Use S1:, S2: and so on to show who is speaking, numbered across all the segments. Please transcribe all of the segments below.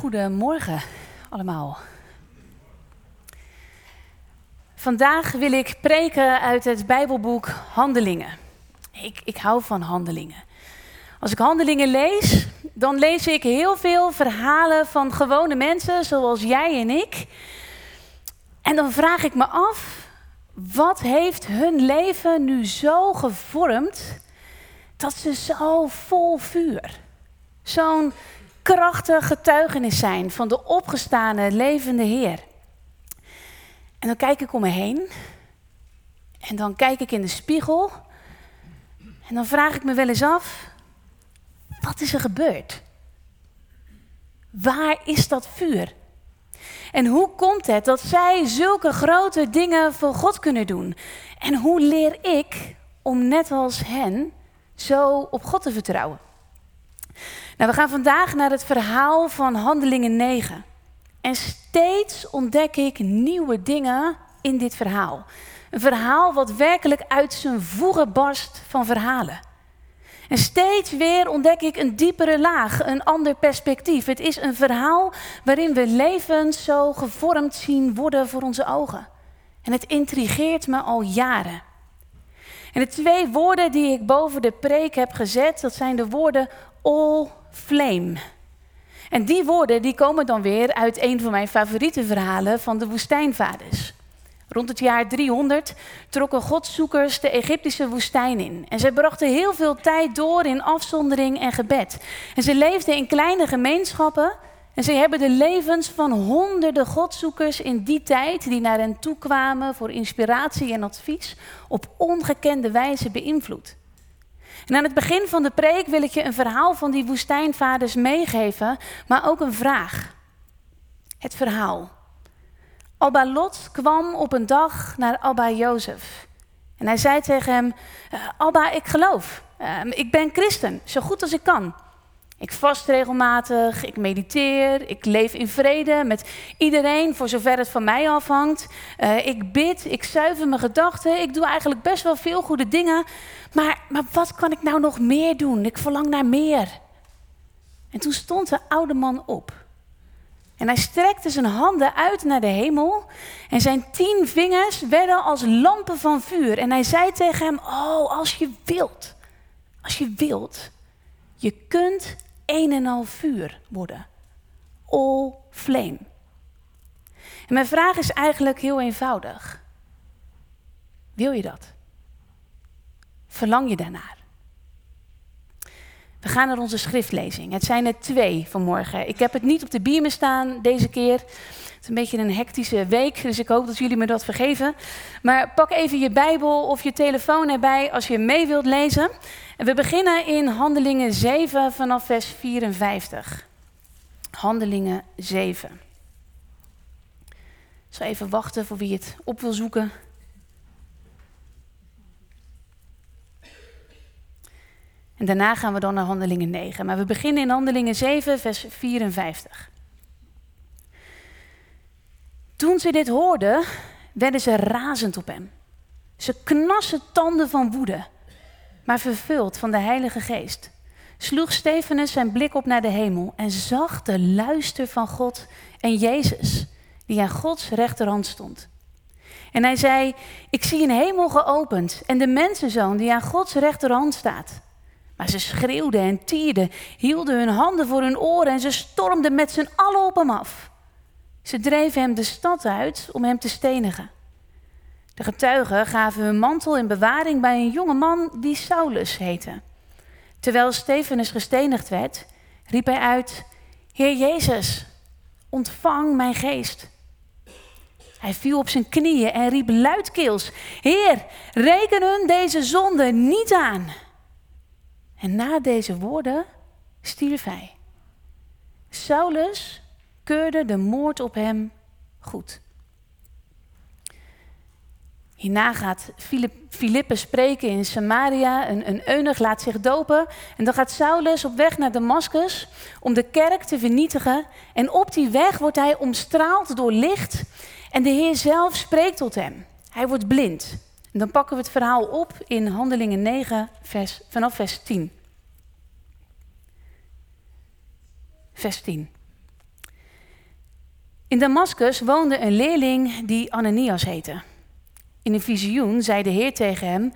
S1: goedemorgen allemaal. Vandaag wil ik preken uit het Bijbelboek Handelingen. Ik, ik hou van handelingen. Als ik handelingen lees, dan lees ik heel veel verhalen van gewone mensen zoals jij en ik. En dan vraag ik me af, wat heeft hun leven nu zo gevormd dat ze zo vol vuur, zo'n krachtig getuigenis zijn van de opgestane levende Heer. En dan kijk ik om me heen en dan kijk ik in de spiegel en dan vraag ik me wel eens af, wat is er gebeurd? Waar is dat vuur? En hoe komt het dat zij zulke grote dingen voor God kunnen doen? En hoe leer ik om net als hen zo op God te vertrouwen? Nou, we gaan vandaag naar het verhaal van Handelingen 9. En steeds ontdek ik nieuwe dingen in dit verhaal. Een verhaal wat werkelijk uit zijn voegen barst van verhalen. En steeds weer ontdek ik een diepere laag, een ander perspectief. Het is een verhaal waarin we levens zo gevormd zien worden voor onze ogen. En het intrigeert me al jaren. En de twee woorden die ik boven de preek heb gezet, dat zijn de woorden all flame. En die woorden die komen dan weer uit een van mijn favoriete verhalen van de woestijnvaders. Rond het jaar 300 trokken godzoekers de Egyptische woestijn in. En ze brachten heel veel tijd door in afzondering en gebed. En ze leefden in kleine gemeenschappen. En ze hebben de levens van honderden godzoekers in die tijd, die naar hen toe kwamen voor inspiratie en advies, op ongekende wijze beïnvloed. En aan het begin van de preek wil ik je een verhaal van die woestijnvaders meegeven, maar ook een vraag. Het verhaal. Abba Lot kwam op een dag naar Abba Jozef. En hij zei tegen hem, eh, Abba, ik geloof. Uh, ik ben christen, zo goed als ik kan. Ik vast regelmatig, ik mediteer, ik leef in vrede met iedereen voor zover het van mij afhangt. Uh, ik bid, ik zuiver mijn gedachten, ik doe eigenlijk best wel veel goede dingen. Maar, maar wat kan ik nou nog meer doen? Ik verlang naar meer. En toen stond de oude man op. En hij strekte zijn handen uit naar de hemel. En zijn tien vingers werden als lampen van vuur. En hij zei tegen hem: Oh, als je wilt, als je wilt, je kunt een en al vuur worden. All flame. Mijn vraag is eigenlijk heel eenvoudig. Wil je dat? Verlang je daarnaar? We gaan naar onze schriftlezing. Het zijn er twee vanmorgen. Ik heb het niet op de bierme staan deze keer. Het is een beetje een hectische week, dus ik hoop dat jullie me dat vergeven. Maar pak even je Bijbel of je telefoon erbij als je mee wilt lezen. En we beginnen in Handelingen 7 vanaf vers 54. Handelingen 7. Ik zal even wachten voor wie het op wil zoeken. En daarna gaan we dan naar Handelingen 9. Maar we beginnen in Handelingen 7, vers 54. Toen ze dit hoorden, werden ze razend op hem. Ze knassen tanden van woede, maar vervuld van de Heilige Geest. Sloeg Stefanus zijn blik op naar de hemel en zag de luister van God en Jezus, die aan Gods rechterhand stond. En hij zei: Ik zie een hemel geopend en de mensenzoon die aan Gods rechterhand staat. Maar ze schreeuwden en tierden, hielden hun handen voor hun oren en ze stormden met z'n allen op hem af. Ze dreven hem de stad uit om hem te stenigen. De getuigen gaven hun mantel in bewaring bij een jonge man die Saulus heette. Terwijl Stefanus gestenigd werd, riep hij uit: Heer Jezus, ontvang mijn geest. Hij viel op zijn knieën en riep luidkeels: Heer, reken hun deze zonde niet aan. En na deze woorden stierf hij. Saulus de moord op hem goed. Hierna gaat Filippus spreken in Samaria. Een, een laat zich dopen. En dan gaat Saulus op weg naar Damascus om de kerk te vernietigen. En op die weg wordt hij omstraald door licht. En de Heer zelf spreekt tot hem. Hij wordt blind. Dan pakken we het verhaal op in Handelingen 9, vers, vanaf vers 10. Vers 10. In Damascus woonde een leerling die Ananias heette. In een visioen zei de Heer tegen hem: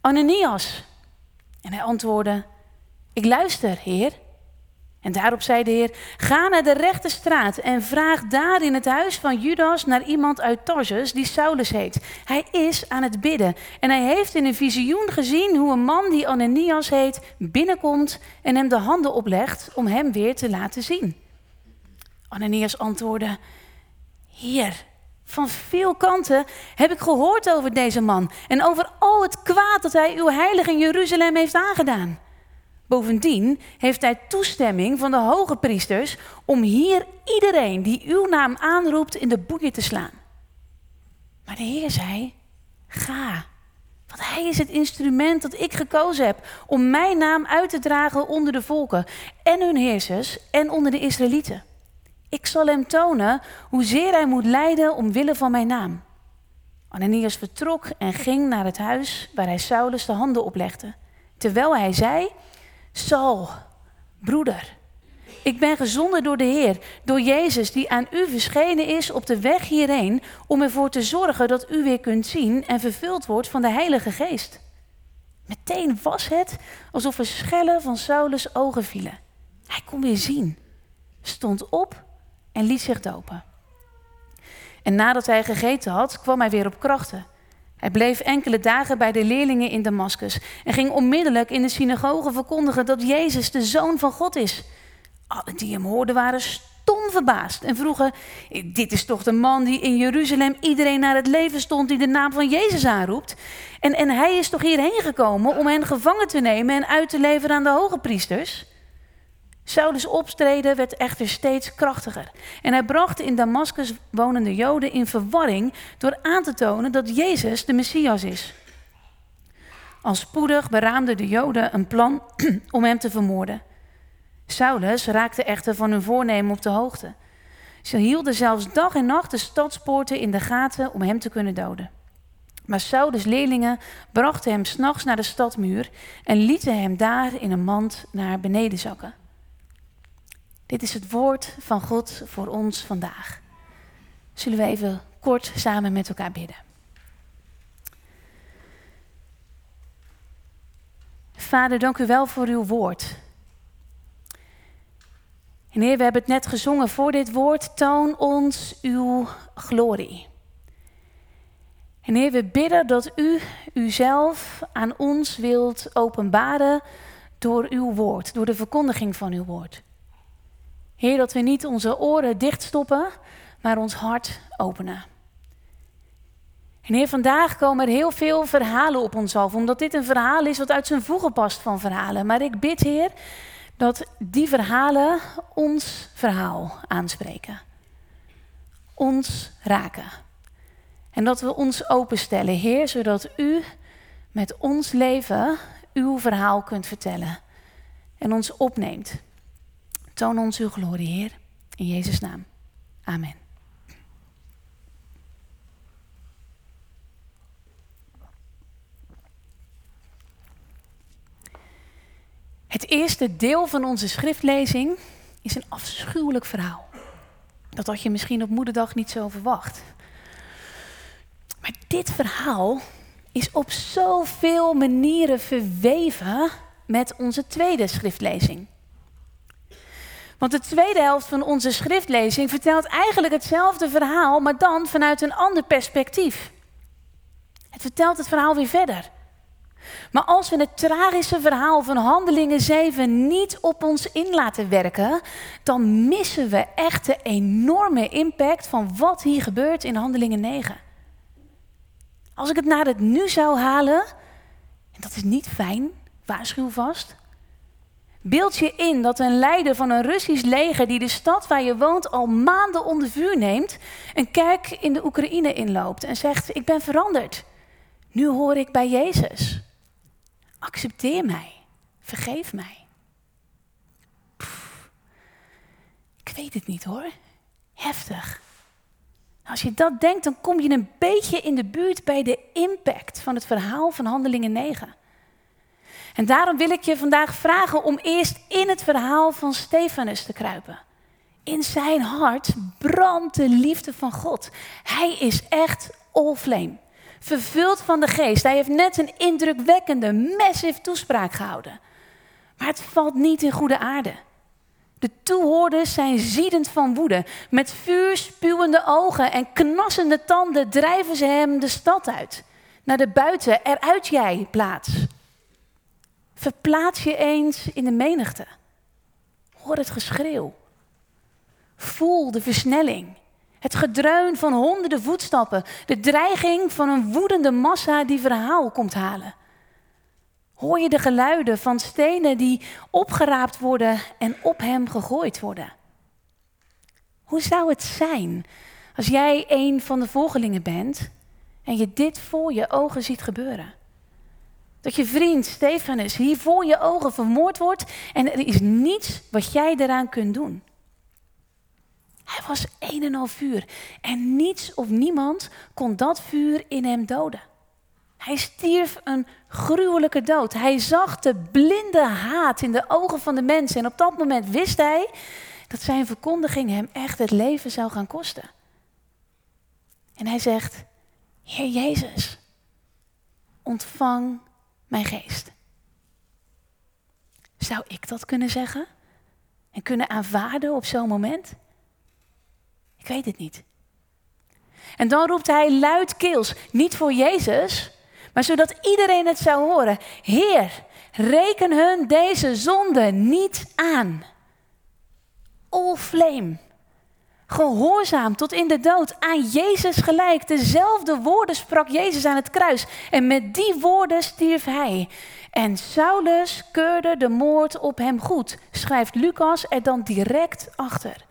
S1: Ananias. En hij antwoordde: Ik luister, Heer. En daarop zei de Heer: Ga naar de rechte straat en vraag daar in het huis van Judas naar iemand uit Tarsus die Saulus heet. Hij is aan het bidden en hij heeft in een visioen gezien hoe een man die Ananias heet binnenkomt en hem de handen oplegt om hem weer te laten zien. Ananias antwoordde: Heer, van veel kanten heb ik gehoord over deze man en over al het kwaad dat hij uw heilige in Jeruzalem heeft aangedaan. Bovendien heeft hij toestemming van de hoge priesters om hier iedereen die uw naam aanroept in de boeien te slaan. Maar de Heer zei: Ga, want hij is het instrument dat ik gekozen heb om mijn naam uit te dragen onder de volken en hun heersers en onder de Israëlieten. Ik zal hem tonen hoezeer hij moet lijden omwille van mijn naam. Ananias vertrok en ging naar het huis waar hij Saulus de handen oplegde, terwijl hij zei: Saul, broeder, ik ben gezonden door de Heer, door Jezus die aan u verschenen is op de weg hierheen, om ervoor te zorgen dat u weer kunt zien en vervuld wordt van de Heilige Geest. Meteen was het alsof er schellen van Saulus ogen vielen. Hij kon weer zien, stond op en liet zich dopen. En nadat hij gegeten had, kwam hij weer op krachten. Hij bleef enkele dagen bij de leerlingen in Damascus en ging onmiddellijk in de synagoge verkondigen dat Jezus de Zoon van God is. Alle die hem hoorden waren stom verbaasd en vroegen: Dit is toch de man die in Jeruzalem iedereen naar het leven stond die de naam van Jezus aanroept? En, en hij is toch hierheen gekomen om hen gevangen te nemen en uit te leveren aan de hoge priesters? Saulus optreden werd echter steeds krachtiger. En hij bracht in Damascus wonende Joden in verwarring door aan te tonen dat Jezus de Messias is. Al spoedig beraamden de Joden een plan om hem te vermoorden. Saulus raakte echter van hun voornemen op de hoogte. Ze hielden zelfs dag en nacht de stadspoorten in de gaten om hem te kunnen doden. Maar Saulus' leerlingen brachten hem s'nachts naar de stadmuur en lieten hem daar in een mand naar beneden zakken. Dit is het woord van God voor ons vandaag. Zullen we even kort samen met elkaar bidden? Vader, dank u wel voor uw woord. En Heer, we hebben het net gezongen voor dit woord. Toon ons uw glorie. En Heer, we bidden dat u uzelf aan ons wilt openbaren door uw woord, door de verkondiging van uw woord. Heer, dat we niet onze oren dichtstoppen, maar ons hart openen. En Heer, vandaag komen er heel veel verhalen op ons af, omdat dit een verhaal is wat uit zijn voegen past van verhalen. Maar ik bid, Heer, dat die verhalen ons verhaal aanspreken. Ons raken. En dat we ons openstellen, Heer, zodat U met ons leven uw verhaal kunt vertellen en ons opneemt. Toon ons uw glorie, Heer. In Jezus' naam. Amen. Het eerste deel van onze schriftlezing is een afschuwelijk verhaal. Dat had je misschien op moederdag niet zo verwacht. Maar dit verhaal is op zoveel manieren verweven met onze tweede schriftlezing. Want de tweede helft van onze schriftlezing vertelt eigenlijk hetzelfde verhaal, maar dan vanuit een ander perspectief. Het vertelt het verhaal weer verder. Maar als we het tragische verhaal van Handelingen 7 niet op ons in laten werken, dan missen we echt de enorme impact van wat hier gebeurt in Handelingen 9. Als ik het naar het nu zou halen, en dat is niet fijn, waarschuw vast, Beeld je in dat een leider van een Russisch leger die de stad waar je woont al maanden onder vuur neemt, een kerk in de Oekraïne inloopt en zegt: Ik ben veranderd. Nu hoor ik bij Jezus. Accepteer mij. Vergeef mij. ik weet het niet hoor. Heftig. Als je dat denkt, dan kom je een beetje in de buurt bij de impact van het verhaal van Handelingen 9. En daarom wil ik je vandaag vragen om eerst in het verhaal van Stefanus te kruipen. In zijn hart brandt de liefde van God. Hij is echt all flame. Vervuld van de geest. Hij heeft net een indrukwekkende, massive toespraak gehouden. Maar het valt niet in goede aarde. De toehoorders zijn ziedend van woede. Met vuur spuwende ogen en knassende tanden drijven ze hem de stad uit. Naar de buiten, eruit jij plaats. Verplaats je eens in de menigte. Hoor het geschreeuw. Voel de versnelling. Het gedreun van honderden voetstappen. De dreiging van een woedende massa die verhaal komt halen. Hoor je de geluiden van stenen die opgeraapt worden en op hem gegooid worden? Hoe zou het zijn als jij een van de volgelingen bent en je dit voor je ogen ziet gebeuren? Dat je vriend Stefanus hier voor je ogen vermoord wordt en er is niets wat jij eraan kunt doen. Hij was een en al vuur en niets of niemand kon dat vuur in hem doden. Hij stierf een gruwelijke dood. Hij zag de blinde haat in de ogen van de mensen. En op dat moment wist hij dat zijn verkondiging hem echt het leven zou gaan kosten. En hij zegt: Heer Jezus, ontvang mijn geest. Zou ik dat kunnen zeggen? En kunnen aanvaarden op zo'n moment? Ik weet het niet. En dan roept hij luidkeels, niet voor Jezus, maar zodat iedereen het zou horen. Heer, reken hun deze zonde niet aan. All flame. Gehoorzaam tot in de dood, aan Jezus gelijk. Dezelfde woorden sprak Jezus aan het kruis. En met die woorden stierf hij. En Saulus keurde de moord op hem goed, schrijft Lucas er dan direct achter.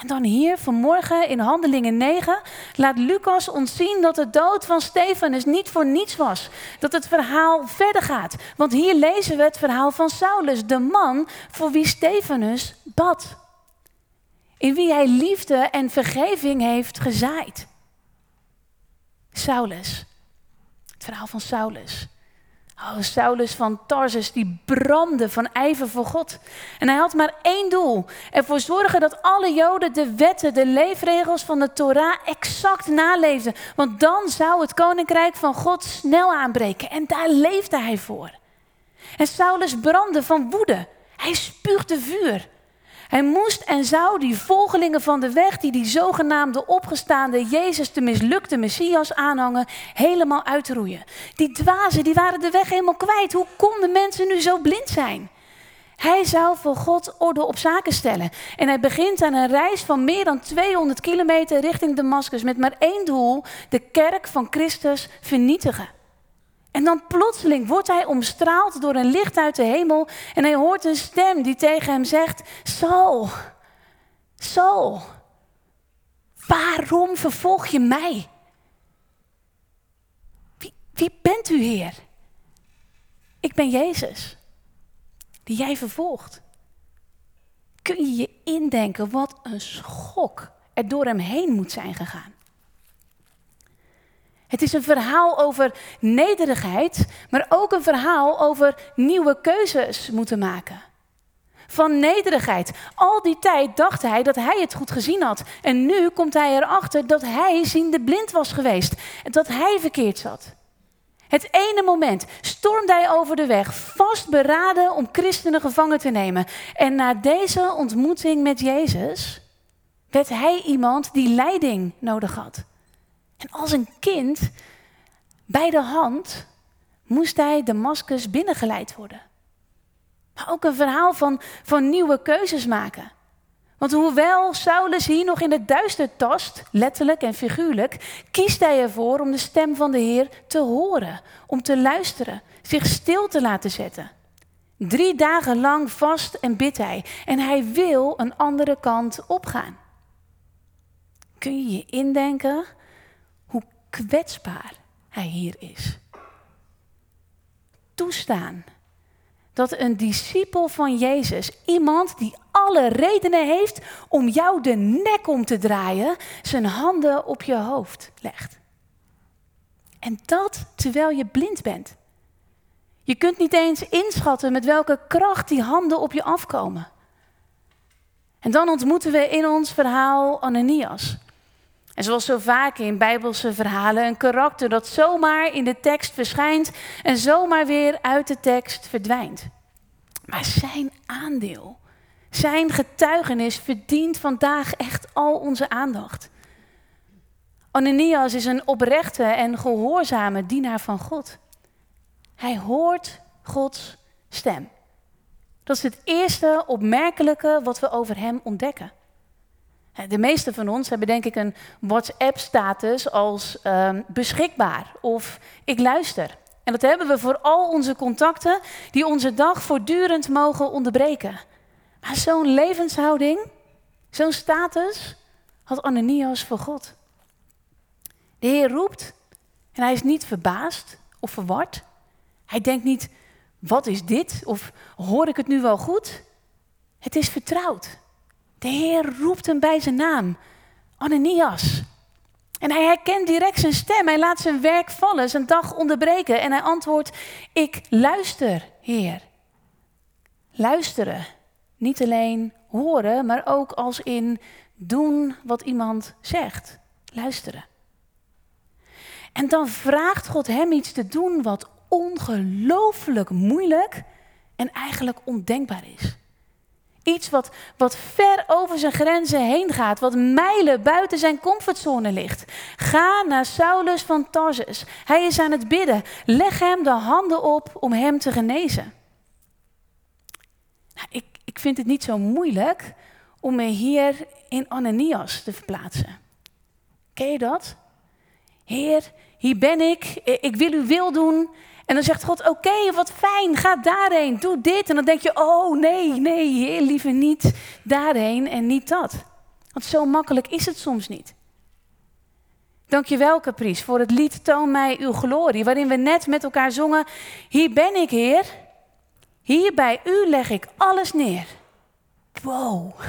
S1: En dan hier vanmorgen in Handelingen 9 laat Lucas ons zien dat de dood van Stefanus niet voor niets was. Dat het verhaal verder gaat. Want hier lezen we het verhaal van Saulus, de man voor wie Stefanus bad. In wie hij liefde en vergeving heeft gezaaid. Saulus. Het verhaal van Saulus. Oh, Saulus van Tarsus, die brandde van ijver voor God. En hij had maar één doel. Ervoor zorgen dat alle Joden de wetten, de leefregels van de Torah exact naleefden. Want dan zou het koninkrijk van God snel aanbreken. En daar leefde hij voor. En Saulus brandde van woede. Hij spuugde vuur. Hij moest en zou die volgelingen van de weg, die die zogenaamde opgestaande Jezus, de mislukte Messias aanhangen, helemaal uitroeien. Die dwazen, die waren de weg helemaal kwijt. Hoe konden mensen nu zo blind zijn? Hij zou voor God orde op zaken stellen. En hij begint aan een reis van meer dan 200 kilometer richting Damascus met maar één doel: de kerk van Christus vernietigen. En dan plotseling wordt hij omstraald door een licht uit de hemel en hij hoort een stem die tegen hem zegt: Saul, Saul, waarom vervolg je mij? Wie, wie bent u, Heer? Ik ben Jezus, die jij vervolgt. Kun je je indenken wat een schok er door hem heen moet zijn gegaan? Het is een verhaal over nederigheid, maar ook een verhaal over nieuwe keuzes moeten maken. Van nederigheid. Al die tijd dacht hij dat hij het goed gezien had. En nu komt hij erachter dat hij ziende blind was geweest. En dat hij verkeerd zat. Het ene moment stormde hij over de weg, vastberaden om christenen gevangen te nemen. En na deze ontmoeting met Jezus werd hij iemand die leiding nodig had. En als een kind bij de hand moest hij Damascus binnengeleid worden. Maar ook een verhaal van, van nieuwe keuzes maken. Want hoewel Saulus hier nog in het duister tast, letterlijk en figuurlijk, kiest hij ervoor om de stem van de Heer te horen, om te luisteren, zich stil te laten zetten. Drie dagen lang vast en bidt hij en hij wil een andere kant opgaan. Kun je je indenken kwetsbaar hij hier is. Toestaan dat een discipel van Jezus, iemand die alle redenen heeft om jou de nek om te draaien, zijn handen op je hoofd legt. En dat terwijl je blind bent. Je kunt niet eens inschatten met welke kracht die handen op je afkomen. En dan ontmoeten we in ons verhaal Ananias. En zoals zo vaak in bijbelse verhalen, een karakter dat zomaar in de tekst verschijnt en zomaar weer uit de tekst verdwijnt. Maar zijn aandeel, zijn getuigenis verdient vandaag echt al onze aandacht. Ananias is een oprechte en gehoorzame dienaar van God. Hij hoort Gods stem. Dat is het eerste opmerkelijke wat we over hem ontdekken. De meeste van ons hebben denk ik een WhatsApp-status als uh, beschikbaar of ik luister. En dat hebben we voor al onze contacten die onze dag voortdurend mogen onderbreken. Maar zo'n levenshouding, zo'n status had Ananias voor God. De Heer roept en hij is niet verbaasd of verward. Hij denkt niet, wat is dit? Of hoor ik het nu wel goed? Het is vertrouwd. De Heer roept hem bij zijn naam. Ananias. En hij herkent direct zijn stem. Hij laat zijn werk vallen, zijn dag onderbreken. En hij antwoordt: Ik luister, Heer. Luisteren. Niet alleen horen, maar ook als in doen wat iemand zegt. Luisteren. En dan vraagt God hem iets te doen wat ongelooflijk moeilijk en eigenlijk ondenkbaar is. Iets wat, wat ver over zijn grenzen heen gaat, wat mijlen buiten zijn comfortzone ligt. Ga naar Saulus van Tarsus. Hij is aan het bidden. Leg hem de handen op om hem te genezen. Nou, ik, ik vind het niet zo moeilijk om me hier in Ananias te verplaatsen. Ken je dat? Heer, hier ben ik. Ik wil uw wil doen. En dan zegt God, oké, wat fijn, ga daarheen, doe dit. En dan denk je, oh nee, nee, heer, liever niet daarheen en niet dat. Want zo makkelijk is het soms niet. Dankjewel, Caprice, voor het lied Toon mij uw glorie, waarin we net met elkaar zongen, hier ben ik, Heer. Hier bij u leg ik alles neer. Wow.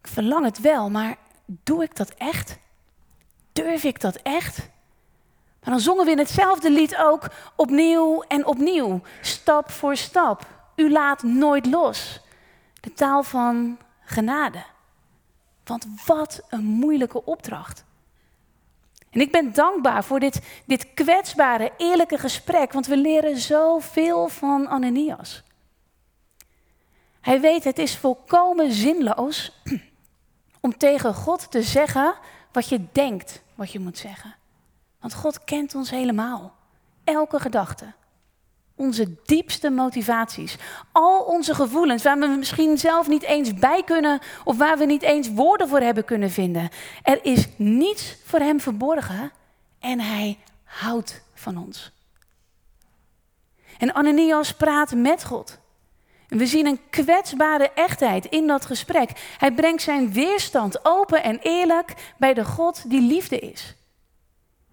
S1: Ik verlang het wel, maar doe ik dat echt? Durf ik dat echt? Maar dan zongen we in hetzelfde lied ook opnieuw en opnieuw, stap voor stap. U laat nooit los. De taal van genade. Want wat een moeilijke opdracht. En ik ben dankbaar voor dit, dit kwetsbare, eerlijke gesprek, want we leren zoveel van Ananias. Hij weet het is volkomen zinloos om tegen God te zeggen wat je denkt wat je moet zeggen. Want God kent ons helemaal. Elke gedachte. Onze diepste motivaties. Al onze gevoelens waar we misschien zelf niet eens bij kunnen of waar we niet eens woorden voor hebben kunnen vinden. Er is niets voor Hem verborgen en Hij houdt van ons. En Ananias praat met God. We zien een kwetsbare echtheid in dat gesprek. Hij brengt zijn weerstand open en eerlijk bij de God die liefde is.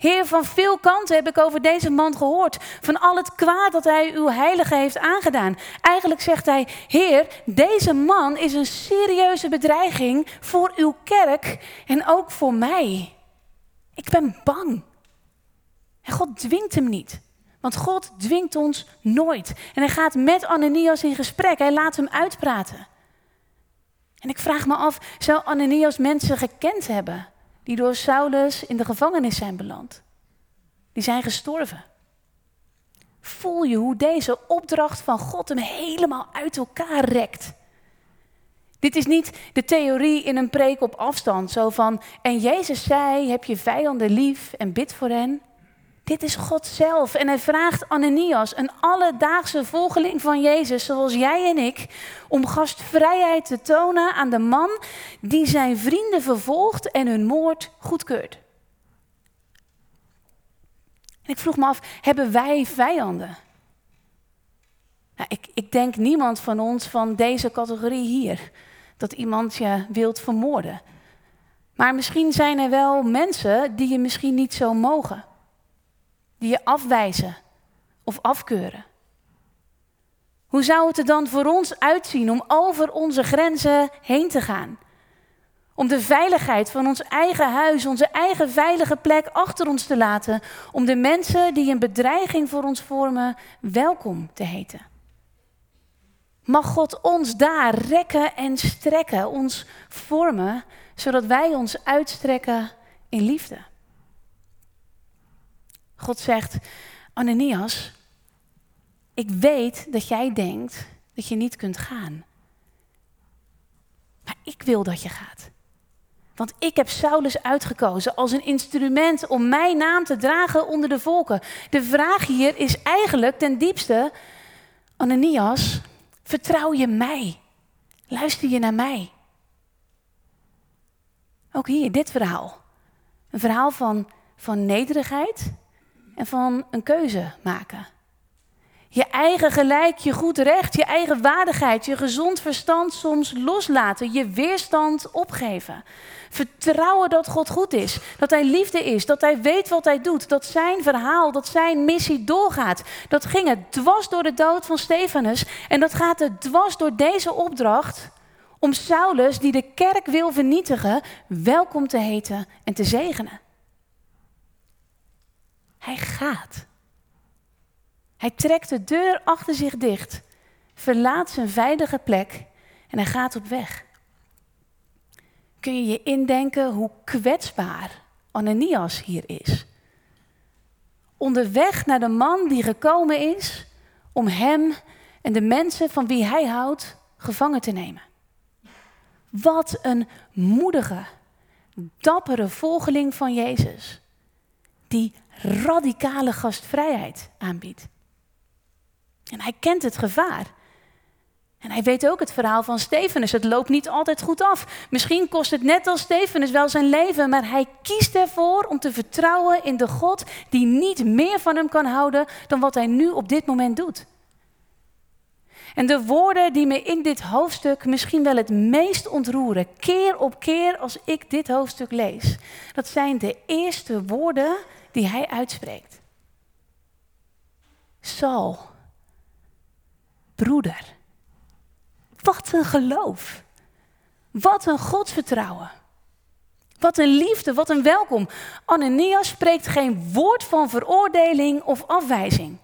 S1: Heer, van veel kanten heb ik over deze man gehoord. Van al het kwaad dat hij uw heilige heeft aangedaan. Eigenlijk zegt hij, Heer, deze man is een serieuze bedreiging voor uw kerk en ook voor mij. Ik ben bang. En God dwingt hem niet. Want God dwingt ons nooit. En hij gaat met Ananias in gesprek. Hij laat hem uitpraten. En ik vraag me af, zou Ananias mensen gekend hebben? Die door Saulus in de gevangenis zijn beland. Die zijn gestorven. Voel je hoe deze opdracht van God hem helemaal uit elkaar rekt? Dit is niet de theorie in een preek op afstand, zo van, en Jezus zei, heb je vijanden lief en bid voor hen. Dit is God zelf. En hij vraagt Ananias, een alledaagse volgeling van Jezus, zoals jij en ik, om gastvrijheid te tonen aan de man die zijn vrienden vervolgt en hun moord goedkeurt. En ik vroeg me af, hebben wij vijanden? Nou, ik, ik denk niemand van ons van deze categorie hier, dat iemand je wilt vermoorden. Maar misschien zijn er wel mensen die je misschien niet zo mogen die je afwijzen of afkeuren? Hoe zou het er dan voor ons uitzien om over onze grenzen heen te gaan? Om de veiligheid van ons eigen huis, onze eigen veilige plek achter ons te laten. Om de mensen die een bedreiging voor ons vormen welkom te heten. mag God ons daar rekken en strekken, ons vormen, zodat wij ons uitstrekken in liefde. God zegt, Ananias, ik weet dat jij denkt dat je niet kunt gaan. Maar ik wil dat je gaat. Want ik heb Saulus uitgekozen als een instrument om mijn naam te dragen onder de volken. De vraag hier is eigenlijk ten diepste, Ananias, vertrouw je mij? Luister je naar mij? Ook hier, dit verhaal. Een verhaal van, van nederigheid en van een keuze maken. Je eigen gelijk, je goed recht, je eigen waardigheid, je gezond verstand soms loslaten, je weerstand opgeven. Vertrouwen dat God goed is, dat Hij liefde is, dat Hij weet wat Hij doet, dat Zijn verhaal, dat Zijn missie doorgaat. Dat ging het dwars door de dood van Stefanus en dat gaat het dwars door deze opdracht om Saulus, die de kerk wil vernietigen, welkom te heten en te zegenen. Hij gaat. Hij trekt de deur achter zich dicht, verlaat zijn veilige plek en hij gaat op weg. Kun je je indenken hoe kwetsbaar Ananias hier is? Onderweg naar de man die gekomen is om hem en de mensen van wie hij houdt gevangen te nemen. Wat een moedige, dappere volgeling van Jezus, die radicale gastvrijheid aanbiedt. En hij kent het gevaar. En hij weet ook het verhaal van Stefanus. Het loopt niet altijd goed af. Misschien kost het net als Stefanus wel zijn leven, maar hij kiest ervoor om te vertrouwen in de God die niet meer van hem kan houden dan wat hij nu op dit moment doet. En de woorden die me in dit hoofdstuk misschien wel het meest ontroeren, keer op keer als ik dit hoofdstuk lees, dat zijn de eerste woorden die hij uitspreekt. Saul, broeder. Wat een geloof. Wat een godsvertrouwen. Wat een liefde, wat een welkom. Ananias spreekt geen woord van veroordeling of afwijzing.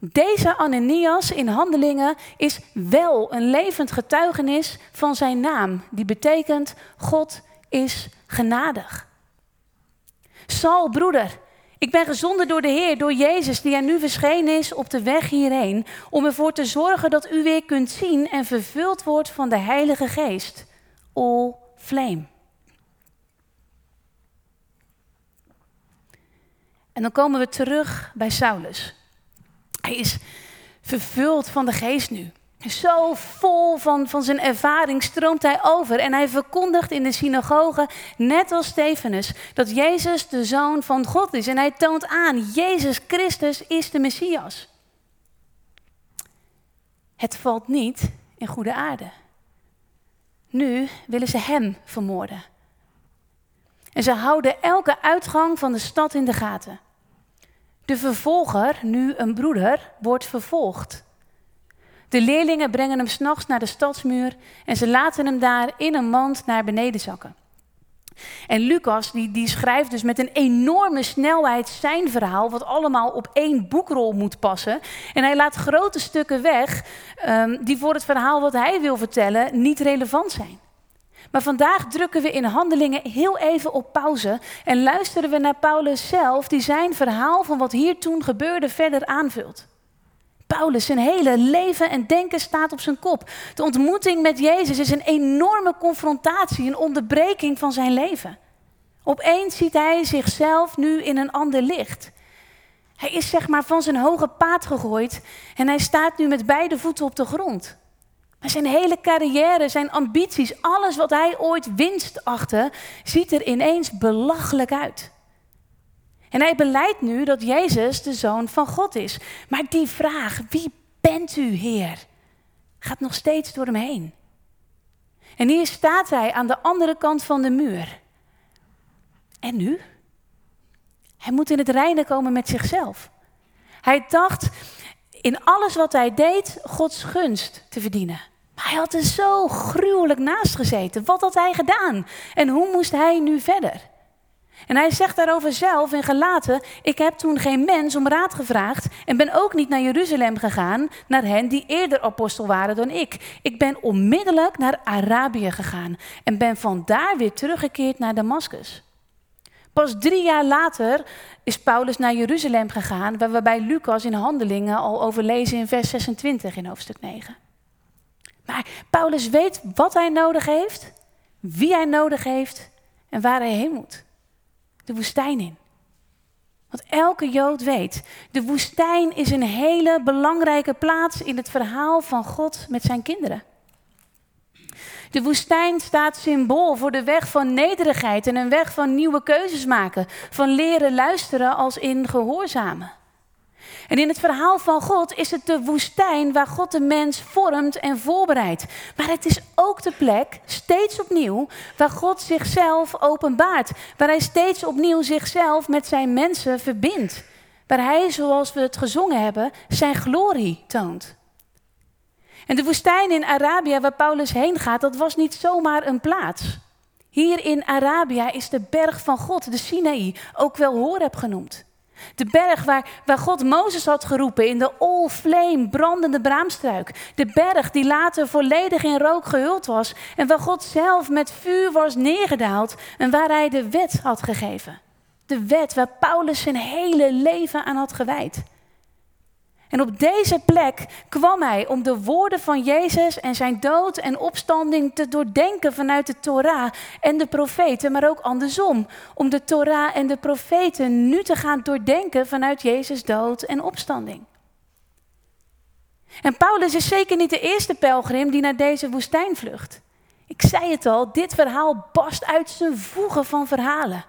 S1: Deze Ananias in handelingen is wel een levend getuigenis van zijn naam, die betekent God is genadig. Saul, broeder, ik ben gezonden door de Heer, door Jezus, die er nu verschenen is op de weg hierheen, om ervoor te zorgen dat u weer kunt zien en vervuld wordt van de Heilige Geest. All flame. En dan komen we terug bij Saulus. Hij is vervuld van de geest nu. Zo vol van, van zijn ervaring stroomt hij over en hij verkondigt in de synagoge, net als Stefanus, dat Jezus de Zoon van God is. En hij toont aan, Jezus Christus is de Messias. Het valt niet in goede aarde. Nu willen ze hem vermoorden. En ze houden elke uitgang van de stad in de gaten. De vervolger, nu een broeder, wordt vervolgd. De leerlingen brengen hem s'nachts naar de stadsmuur en ze laten hem daar in een mand naar beneden zakken. En Lucas die, die schrijft dus met een enorme snelheid zijn verhaal, wat allemaal op één boekrol moet passen. En hij laat grote stukken weg um, die voor het verhaal wat hij wil vertellen niet relevant zijn. Maar vandaag drukken we in handelingen heel even op pauze en luisteren we naar Paulus zelf, die zijn verhaal van wat hier toen gebeurde verder aanvult. Paulus, zijn hele leven en denken staat op zijn kop. De ontmoeting met Jezus is een enorme confrontatie, een onderbreking van zijn leven. Opeens ziet hij zichzelf nu in een ander licht. Hij is zeg maar van zijn hoge paard gegooid en hij staat nu met beide voeten op de grond. Zijn hele carrière, zijn ambities, alles wat hij ooit winst achtte, ziet er ineens belachelijk uit. En hij beleidt nu dat Jezus de zoon van God is. Maar die vraag, wie bent u, Heer, gaat nog steeds door hem heen. En hier staat hij aan de andere kant van de muur. En nu? Hij moet in het reinen komen met zichzelf. Hij dacht in alles wat hij deed Gods gunst te verdienen. Maar hij had er zo gruwelijk naast gezeten. Wat had hij gedaan? En hoe moest hij nu verder? En hij zegt daarover zelf in Galaten: Ik heb toen geen mens om raad gevraagd en ben ook niet naar Jeruzalem gegaan, naar hen die eerder apostel waren dan ik. Ik ben onmiddellijk naar Arabië gegaan en ben vandaar weer teruggekeerd naar Damascus. Pas drie jaar later is Paulus naar Jeruzalem gegaan, waar we bij Lucas in Handelingen al over lezen in vers 26 in hoofdstuk 9. Maar Paulus weet wat hij nodig heeft, wie hij nodig heeft en waar hij heen moet de woestijn in. Want elke Jood weet, de woestijn is een hele belangrijke plaats in het verhaal van God met zijn kinderen. De woestijn staat symbool voor de weg van nederigheid en een weg van nieuwe keuzes maken, van leren luisteren als in gehoorzamen. En in het verhaal van God is het de woestijn waar God de mens vormt en voorbereidt. Maar het is ook de plek, steeds opnieuw, waar God zichzelf openbaart. Waar hij steeds opnieuw zichzelf met zijn mensen verbindt. Waar hij, zoals we het gezongen hebben, zijn glorie toont. En de woestijn in Arabië waar Paulus heen gaat, dat was niet zomaar een plaats. Hier in Arabië is de berg van God, de Sinaï, ook wel Horeb genoemd. De berg waar, waar God Mozes had geroepen in de all flame brandende braamstruik. De berg die later volledig in rook gehuld was en waar God zelf met vuur was neergedaald en waar hij de wet had gegeven. De wet waar Paulus zijn hele leven aan had gewijd. En op deze plek kwam hij om de woorden van Jezus en zijn dood en opstanding te doordenken vanuit de Torah en de profeten, maar ook andersom. Om de Torah en de profeten nu te gaan doordenken vanuit Jezus dood en opstanding. En Paulus is zeker niet de eerste pelgrim die naar deze woestijn vlucht. Ik zei het al, dit verhaal barst uit zijn voegen van verhalen.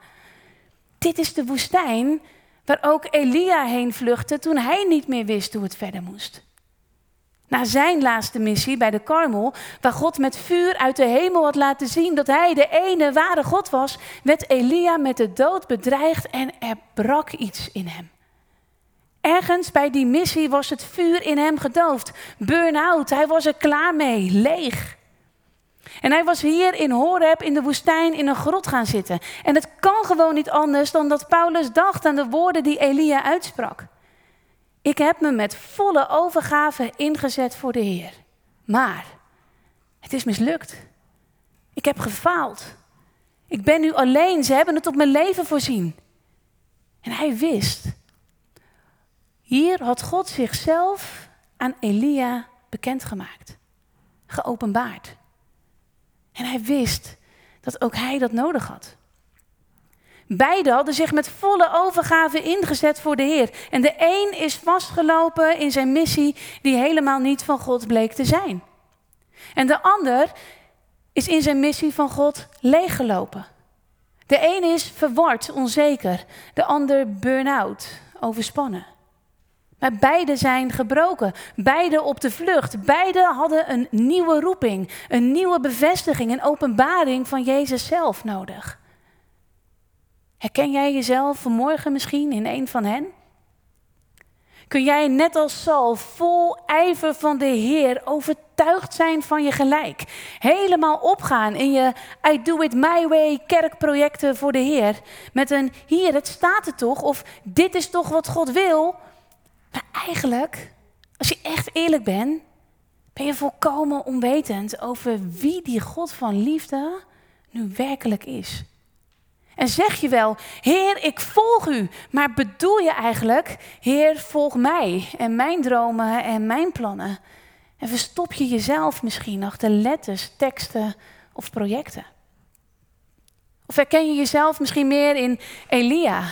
S1: Dit is de woestijn waar ook Elia heen vluchtte toen hij niet meer wist hoe het verder moest. Na zijn laatste missie bij de Karmel, waar God met vuur uit de hemel had laten zien dat hij de ene ware God was, werd Elia met de dood bedreigd en er brak iets in hem. Ergens bij die missie was het vuur in hem gedoofd. Burn-out, hij was er klaar mee, leeg. En hij was hier in Horeb in de woestijn in een grot gaan zitten. En het kan gewoon niet anders dan dat Paulus dacht aan de woorden die Elia uitsprak. Ik heb me met volle overgave ingezet voor de Heer. Maar het is mislukt. Ik heb gefaald. Ik ben nu alleen. Ze hebben het op mijn leven voorzien. En hij wist. Hier had God zichzelf aan Elia bekendgemaakt. Geopenbaard. En hij wist dat ook hij dat nodig had. Beiden hadden zich met volle overgave ingezet voor de Heer. En de een is vastgelopen in zijn missie die helemaal niet van God bleek te zijn. En de ander is in zijn missie van God leeggelopen. De een is verward, onzeker. De ander burn-out, overspannen. Maar beide zijn gebroken, beide op de vlucht, beide hadden een nieuwe roeping, een nieuwe bevestiging, een openbaring van Jezus zelf nodig. Herken jij jezelf vanmorgen misschien in een van hen? Kun jij net als Saul vol ijver van de Heer overtuigd zijn van je gelijk? Helemaal opgaan in je I do it my way kerkprojecten voor de Heer. Met een hier, het staat er toch, of dit is toch wat God wil. Maar eigenlijk, als je echt eerlijk bent, ben je volkomen onwetend over wie die God van liefde nu werkelijk is. En zeg je wel, Heer, ik volg u, maar bedoel je eigenlijk, Heer, volg mij en mijn dromen en mijn plannen? En verstop je jezelf misschien achter letters, teksten of projecten? Of herken je jezelf misschien meer in Elia?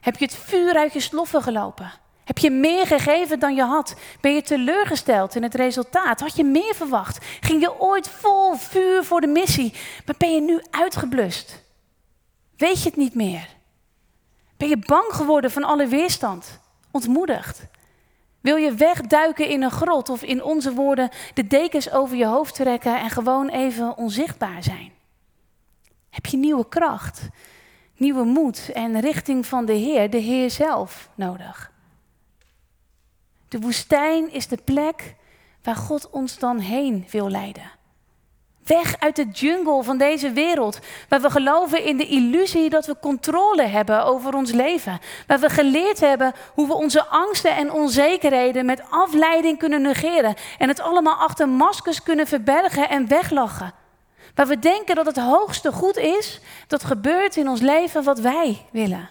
S1: Heb je het vuur uit je sloffen gelopen? Heb je meer gegeven dan je had? Ben je teleurgesteld in het resultaat? Had je meer verwacht? Ging je ooit vol vuur voor de missie, maar ben je nu uitgeblust? Weet je het niet meer? Ben je bang geworden van alle weerstand? Ontmoedigd? Wil je wegduiken in een grot of in onze woorden de dekens over je hoofd trekken en gewoon even onzichtbaar zijn? Heb je nieuwe kracht, nieuwe moed en richting van de Heer, de Heer zelf, nodig? De woestijn is de plek waar God ons dan heen wil leiden. Weg uit de jungle van deze wereld, waar we geloven in de illusie dat we controle hebben over ons leven. Waar we geleerd hebben hoe we onze angsten en onzekerheden met afleiding kunnen negeren en het allemaal achter maskers kunnen verbergen en weglachen. Waar we denken dat het hoogste goed is, dat gebeurt in ons leven wat wij willen.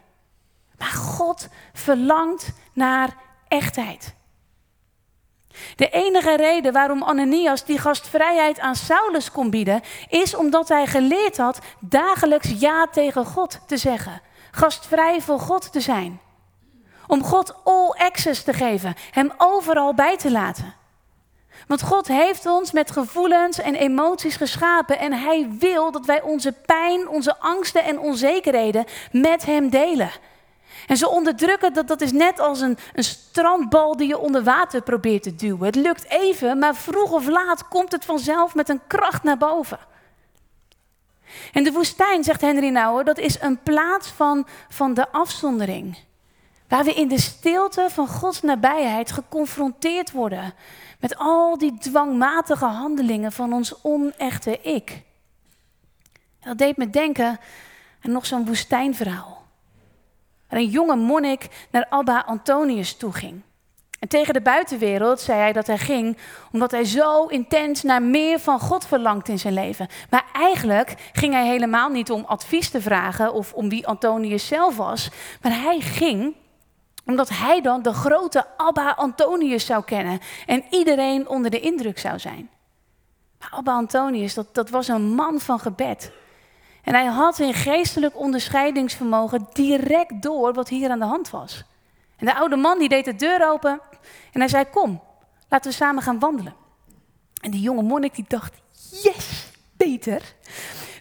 S1: Maar God verlangt naar echtheid. De enige reden waarom Ananias die gastvrijheid aan Saulus kon bieden, is omdat hij geleerd had dagelijks ja tegen God te zeggen. Gastvrij voor God te zijn. Om God all access te geven, hem overal bij te laten. Want God heeft ons met gevoelens en emoties geschapen en Hij wil dat wij onze pijn, onze angsten en onzekerheden met Hem delen. En zo onderdrukken, dat, dat is net als een, een strandbal die je onder water probeert te duwen. Het lukt even, maar vroeg of laat komt het vanzelf met een kracht naar boven. En de woestijn, zegt Henry Nouwen, dat is een plaats van, van de afzondering. Waar we in de stilte van Gods nabijheid geconfronteerd worden met al die dwangmatige handelingen van ons onechte ik. Dat deed me denken aan nog zo'n woestijnverhaal. Waar een jonge monnik naar Abba Antonius toe ging. En tegen de buitenwereld zei hij dat hij ging omdat hij zo intens naar meer van God verlangt in zijn leven. Maar eigenlijk ging hij helemaal niet om advies te vragen of om wie Antonius zelf was. Maar hij ging omdat hij dan de grote Abba Antonius zou kennen en iedereen onder de indruk zou zijn. Maar Abba Antonius, dat, dat was een man van gebed. En hij had in geestelijk onderscheidingsvermogen direct door wat hier aan de hand was. En de oude man die deed de deur open en hij zei, kom, laten we samen gaan wandelen. En die jonge monnik die dacht, yes, Peter,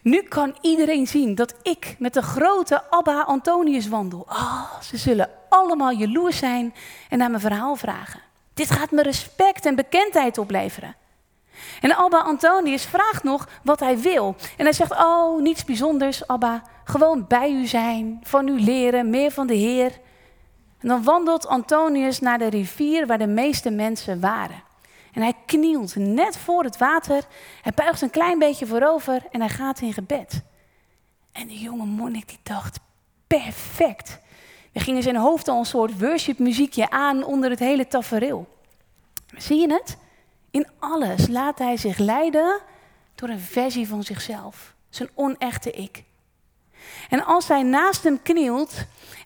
S1: nu kan iedereen zien dat ik met de grote Abba Antonius wandel. Ah, ze zullen allemaal jaloers zijn en naar mijn verhaal vragen. Dit gaat me respect en bekendheid opleveren. En Abba Antonius vraagt nog wat hij wil. En hij zegt, oh, niets bijzonders, Abba. Gewoon bij u zijn, van u leren, meer van de Heer. En dan wandelt Antonius naar de rivier waar de meeste mensen waren. En hij knielt net voor het water. Hij buigt een klein beetje voorover en hij gaat in gebed. En de jonge monnik die dacht, perfect. Er ging in zijn hoofd al een soort worshipmuziekje aan onder het hele tafereel. Zie je het? In alles laat hij zich leiden door een versie van zichzelf. Zijn onechte ik. En als hij naast hem knielt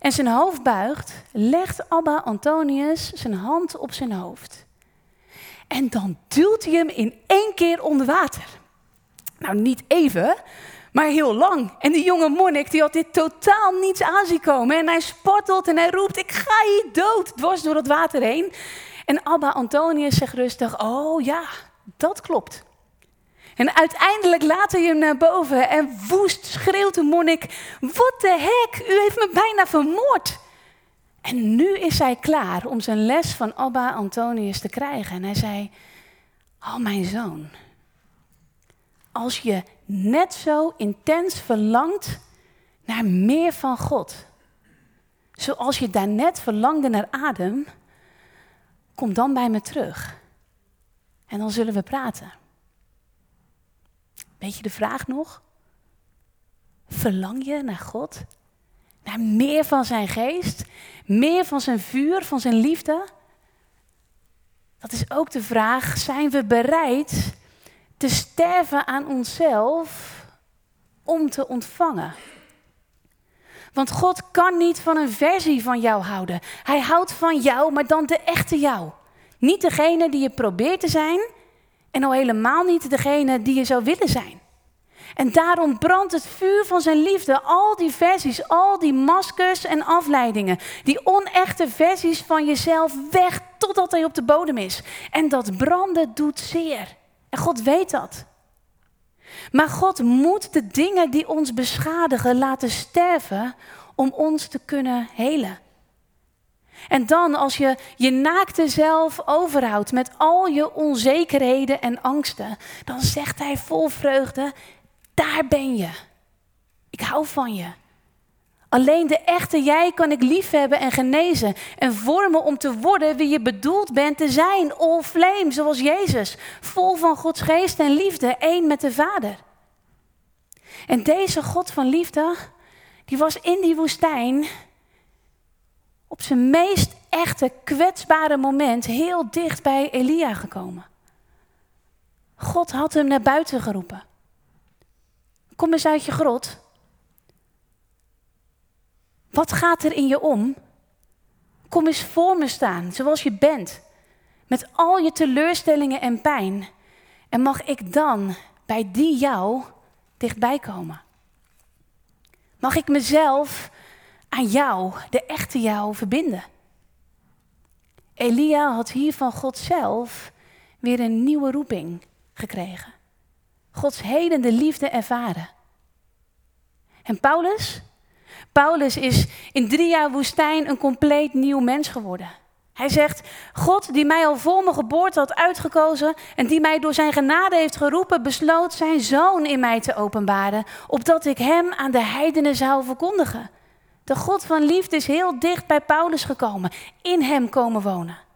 S1: en zijn hoofd buigt, legt Abba Antonius zijn hand op zijn hoofd. En dan duwt hij hem in één keer onder water. Nou, niet even, maar heel lang. En die jonge monnik die had dit totaal niets aanzien komen. En hij spartelt en hij roept, ik ga hier dood, dwars door het water heen. En Abba Antonius zegt rustig, oh ja, dat klopt. En uiteindelijk laat hij hem naar boven en woest schreeuwt de monnik, wat de hek, u heeft me bijna vermoord. En nu is hij klaar om zijn les van Abba Antonius te krijgen. En hij zei, oh mijn zoon, als je net zo intens verlangt naar meer van God, zoals je daarnet verlangde naar adem, kom dan bij me terug. En dan zullen we praten. Weet je de vraag nog? Verlang je naar God? Naar meer van zijn geest? Meer van zijn vuur, van zijn liefde? Dat is ook de vraag, zijn we bereid te sterven aan onszelf om te ontvangen? Want God kan niet van een versie van jou houden. Hij houdt van jou, maar dan de echte jou. Niet degene die je probeert te zijn en al helemaal niet degene die je zou willen zijn. En daarom brandt het vuur van zijn liefde, al die versies, al die maskers en afleidingen, die onechte versies van jezelf weg totdat hij op de bodem is. En dat branden doet zeer. En God weet dat. Maar God moet de dingen die ons beschadigen laten sterven om ons te kunnen helen. En dan, als je je naakte zelf overhoudt met al je onzekerheden en angsten, dan zegt hij vol vreugde: Daar ben je. Ik hou van je. Alleen de echte jij kan ik liefhebben en genezen en vormen om te worden wie je bedoeld bent te zijn. All flame, zoals Jezus. Vol van Gods geest en liefde, één met de Vader. En deze God van liefde, die was in die woestijn op zijn meest echte kwetsbare moment heel dicht bij Elia gekomen. God had hem naar buiten geroepen. Kom eens uit je grot. Wat gaat er in je om? Kom eens voor me staan, zoals je bent, met al je teleurstellingen en pijn. En mag ik dan bij die jou dichtbij komen? Mag ik mezelf aan jou, de echte jou, verbinden? Elia had hier van God zelf weer een nieuwe roeping gekregen. Gods helende liefde ervaren. En Paulus? Paulus is in drie jaar woestijn een compleet nieuw mens geworden. Hij zegt, God die mij al voor mijn geboorte had uitgekozen en die mij door zijn genade heeft geroepen, besloot zijn zoon in mij te openbaren, opdat ik hem aan de heidenen zou verkondigen. De God van liefde is heel dicht bij Paulus gekomen, in hem komen wonen.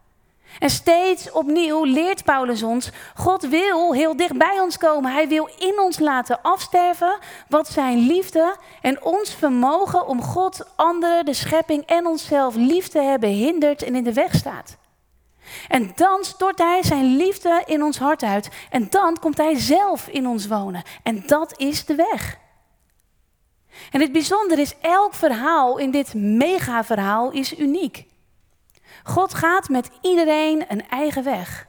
S1: En steeds opnieuw leert Paulus ons, God wil heel dicht bij ons komen. Hij wil in ons laten afsterven wat zijn liefde en ons vermogen om God, anderen, de schepping en onszelf lief te hebben hindert en in de weg staat. En dan stort hij zijn liefde in ons hart uit en dan komt hij zelf in ons wonen. En dat is de weg. En het bijzondere is, elk verhaal in dit mega-verhaal is uniek. God gaat met iedereen een eigen weg.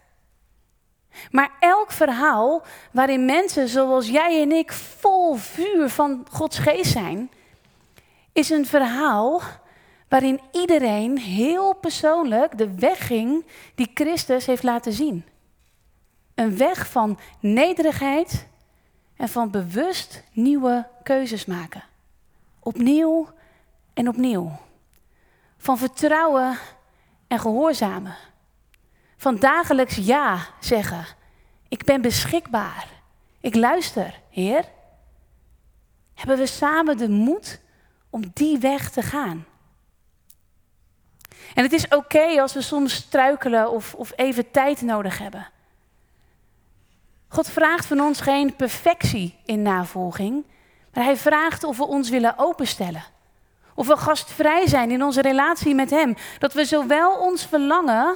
S1: Maar elk verhaal waarin mensen zoals jij en ik vol vuur van Gods geest zijn, is een verhaal waarin iedereen heel persoonlijk de weg ging die Christus heeft laten zien. Een weg van nederigheid en van bewust nieuwe keuzes maken. Opnieuw en opnieuw. Van vertrouwen en gehoorzamen. Van dagelijks ja zeggen. Ik ben beschikbaar. Ik luister, Heer. Hebben we samen de moed om die weg te gaan? En het is oké als we soms struikelen of, of even tijd nodig hebben. God vraagt van ons geen perfectie in navolging, maar Hij vraagt of we ons willen openstellen. Of we gastvrij zijn in onze relatie met Hem. Dat we zowel ons verlangen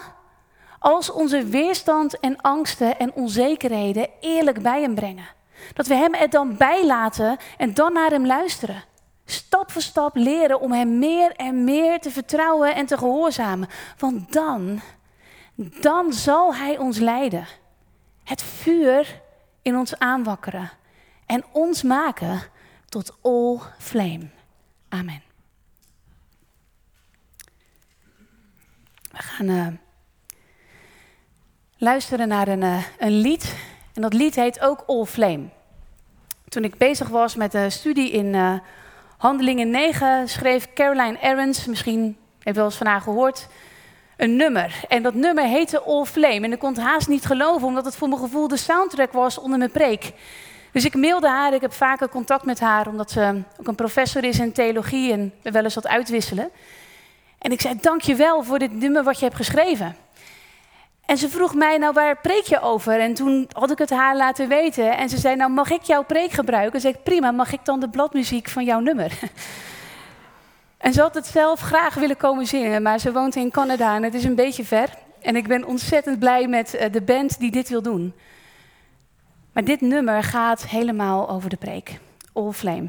S1: als onze weerstand en angsten en onzekerheden eerlijk bij Hem brengen. Dat we Hem er dan bij laten en dan naar Hem luisteren. Stap voor stap leren om Hem meer en meer te vertrouwen en te gehoorzamen. Want dan, dan zal Hij ons leiden. Het vuur in ons aanwakkeren en ons maken tot all flame. Amen. We gaan uh, luisteren naar een, uh, een lied. En dat lied heet ook All Flame. Toen ik bezig was met de studie in uh, Handelingen 9, schreef Caroline Aarons, misschien heeft wel eens van haar gehoord, een nummer. En dat nummer heette All Flame. En ik kon het haast niet geloven, omdat het voor mijn gevoel de soundtrack was onder mijn preek. Dus ik mailde haar, ik heb vaker contact met haar, omdat ze ook een professor is in theologie en we wel eens wat uitwisselen. En ik zei, dank je wel voor dit nummer wat je hebt geschreven. En ze vroeg mij, nou waar preek je over? En toen had ik het haar laten weten. En ze zei, nou mag ik jouw preek gebruiken? En zei prima, mag ik dan de bladmuziek van jouw nummer? en ze had het zelf graag willen komen zingen, maar ze woont in Canada en het is een beetje ver. En ik ben ontzettend blij met eh, de band die dit wil doen. Maar dit nummer gaat helemaal over de preek. All Flame.